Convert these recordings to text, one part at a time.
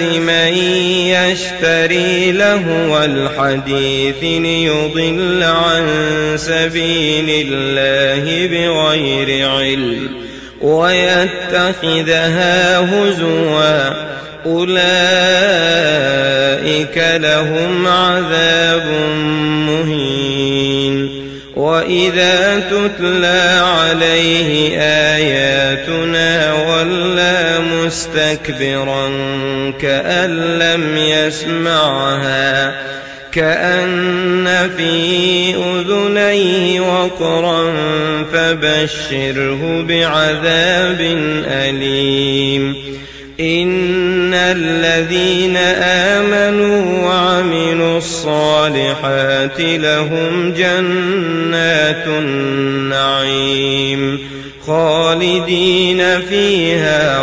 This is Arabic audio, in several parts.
من يشتري لهو الحديث ليضل عن سبيل الله بغير علم ويتخذها هزوا. أولئك لهم عذاب مهين. وإذا تتلى عليه آياتنا ولى مستكبرا كأن لم يسمعها كأن في أذنيه وقرا فبشره بعذاب أليم. إن الذين آمنوا وعملوا الصالحات لهم جنات النعيم خالدين فيها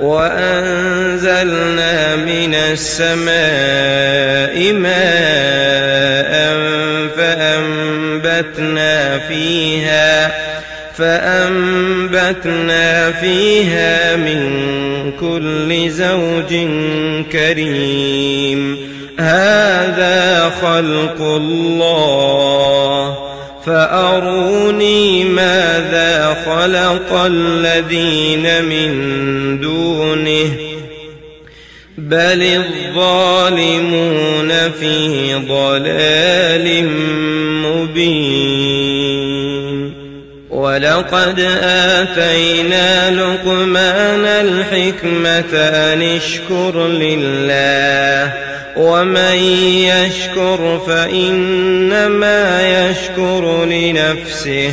وأنزلنا من السماء ماء فأنبتنا فيها فأنبتنا فيها من كل زوج كريم. هذا خلق الله. فأروني ماذا خلق الذين من بل الظالمون في ضلال مبين ولقد آتينا لقمان الحكمة أن اشكر لله ومن يشكر فإنما يشكر لنفسه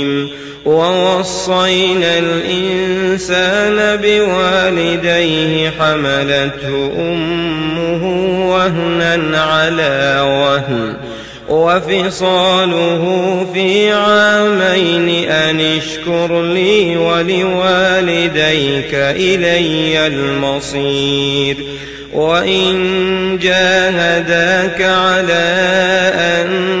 ووصينا الإنسان بوالديه حملته أمه وهنا على وهن وفصاله في عامين أن اشكر لي ولوالديك إلي المصير وإن جاهداك على أن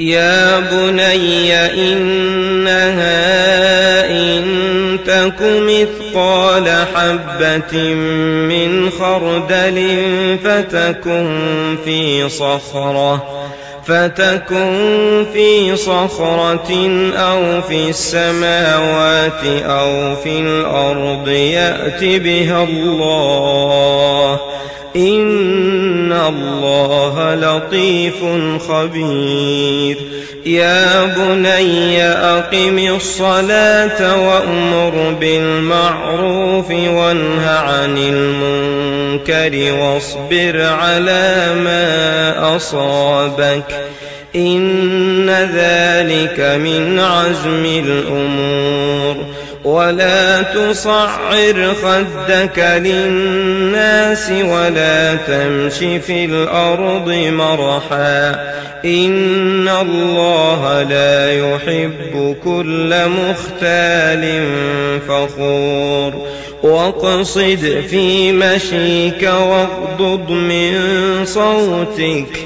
يا بني إنها إن تك مثقال حبة من خردل فتكن في صخرة فتكن في صخرة أو في السماوات أو في الأرض يأت بها الله. إن الله لطيف خبير. يا بني أقم الصلاة وأمر بالمعروف وانه عن المنكر. واصبر على ما أصابك إن ذلك من عزم الأمور ولا تصعر خدك للناس ولا تمش في الأرض مرحا. إن الله لا يحب كل مختال فخور. واقصد في مشيك واغضض من صوتك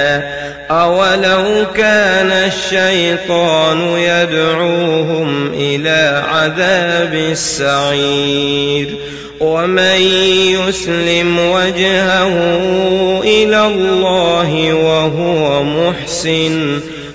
أولو كان الشيطان يدعوهم إلى عذاب السعير ومن يسلم وجهه إلى الله وهو محسن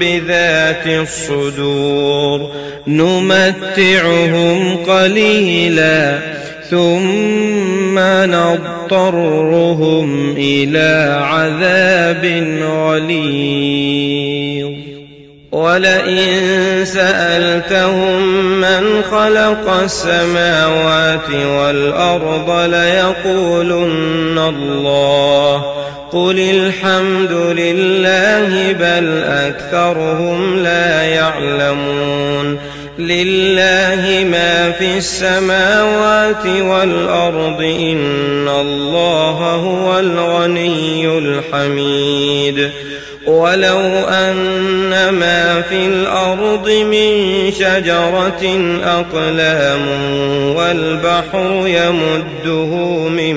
بذات الصدور نمتعهم قليلا ثم نضطرهم إلى عذاب غليظ. ولئن سألتهم من خلق السماوات والأرض ليقولن الله قل الحمد لله بل أكثرهم لا يعلمون لله ما في السماوات والأرض إن الله هو الغني الحميد ولو أن ما في الأرض من شجرة أقلام والبحر يمده من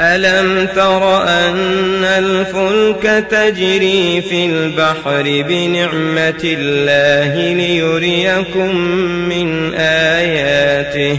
ألم تر أن الفلك تجري في البحر بنعمة الله ليريكم من آياته؟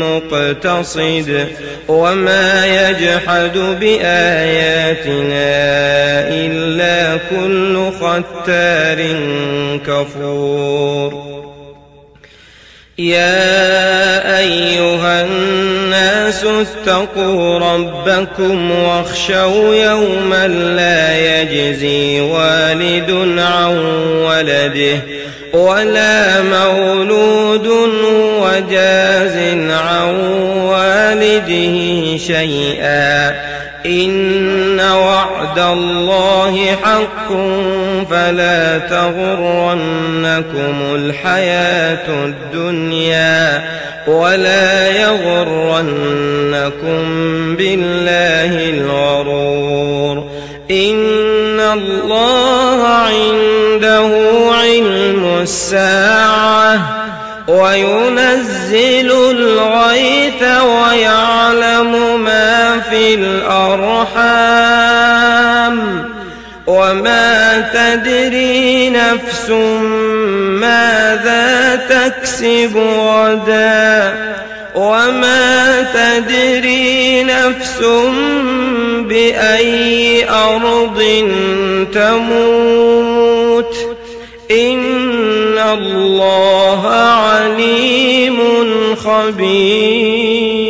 مقتصد وما يجحد بآياتنا إلا كل ختار كفور. يا أيها الناس اتقوا ربكم واخشوا يوما لا يجزي والد عن ولده. ولا مولود وجاز عن والده شيئا. إن وعد الله حق فلا تغرنكم الحياة الدنيا ولا يغرنكم بالله الغرور. إن الله علم الساعة وينزل الغيث ويعلم ما في الأرحام وما تدري نفس ماذا تكسب غدا وما تدري نفس بأي أرض تموت. إن الله عليم خبير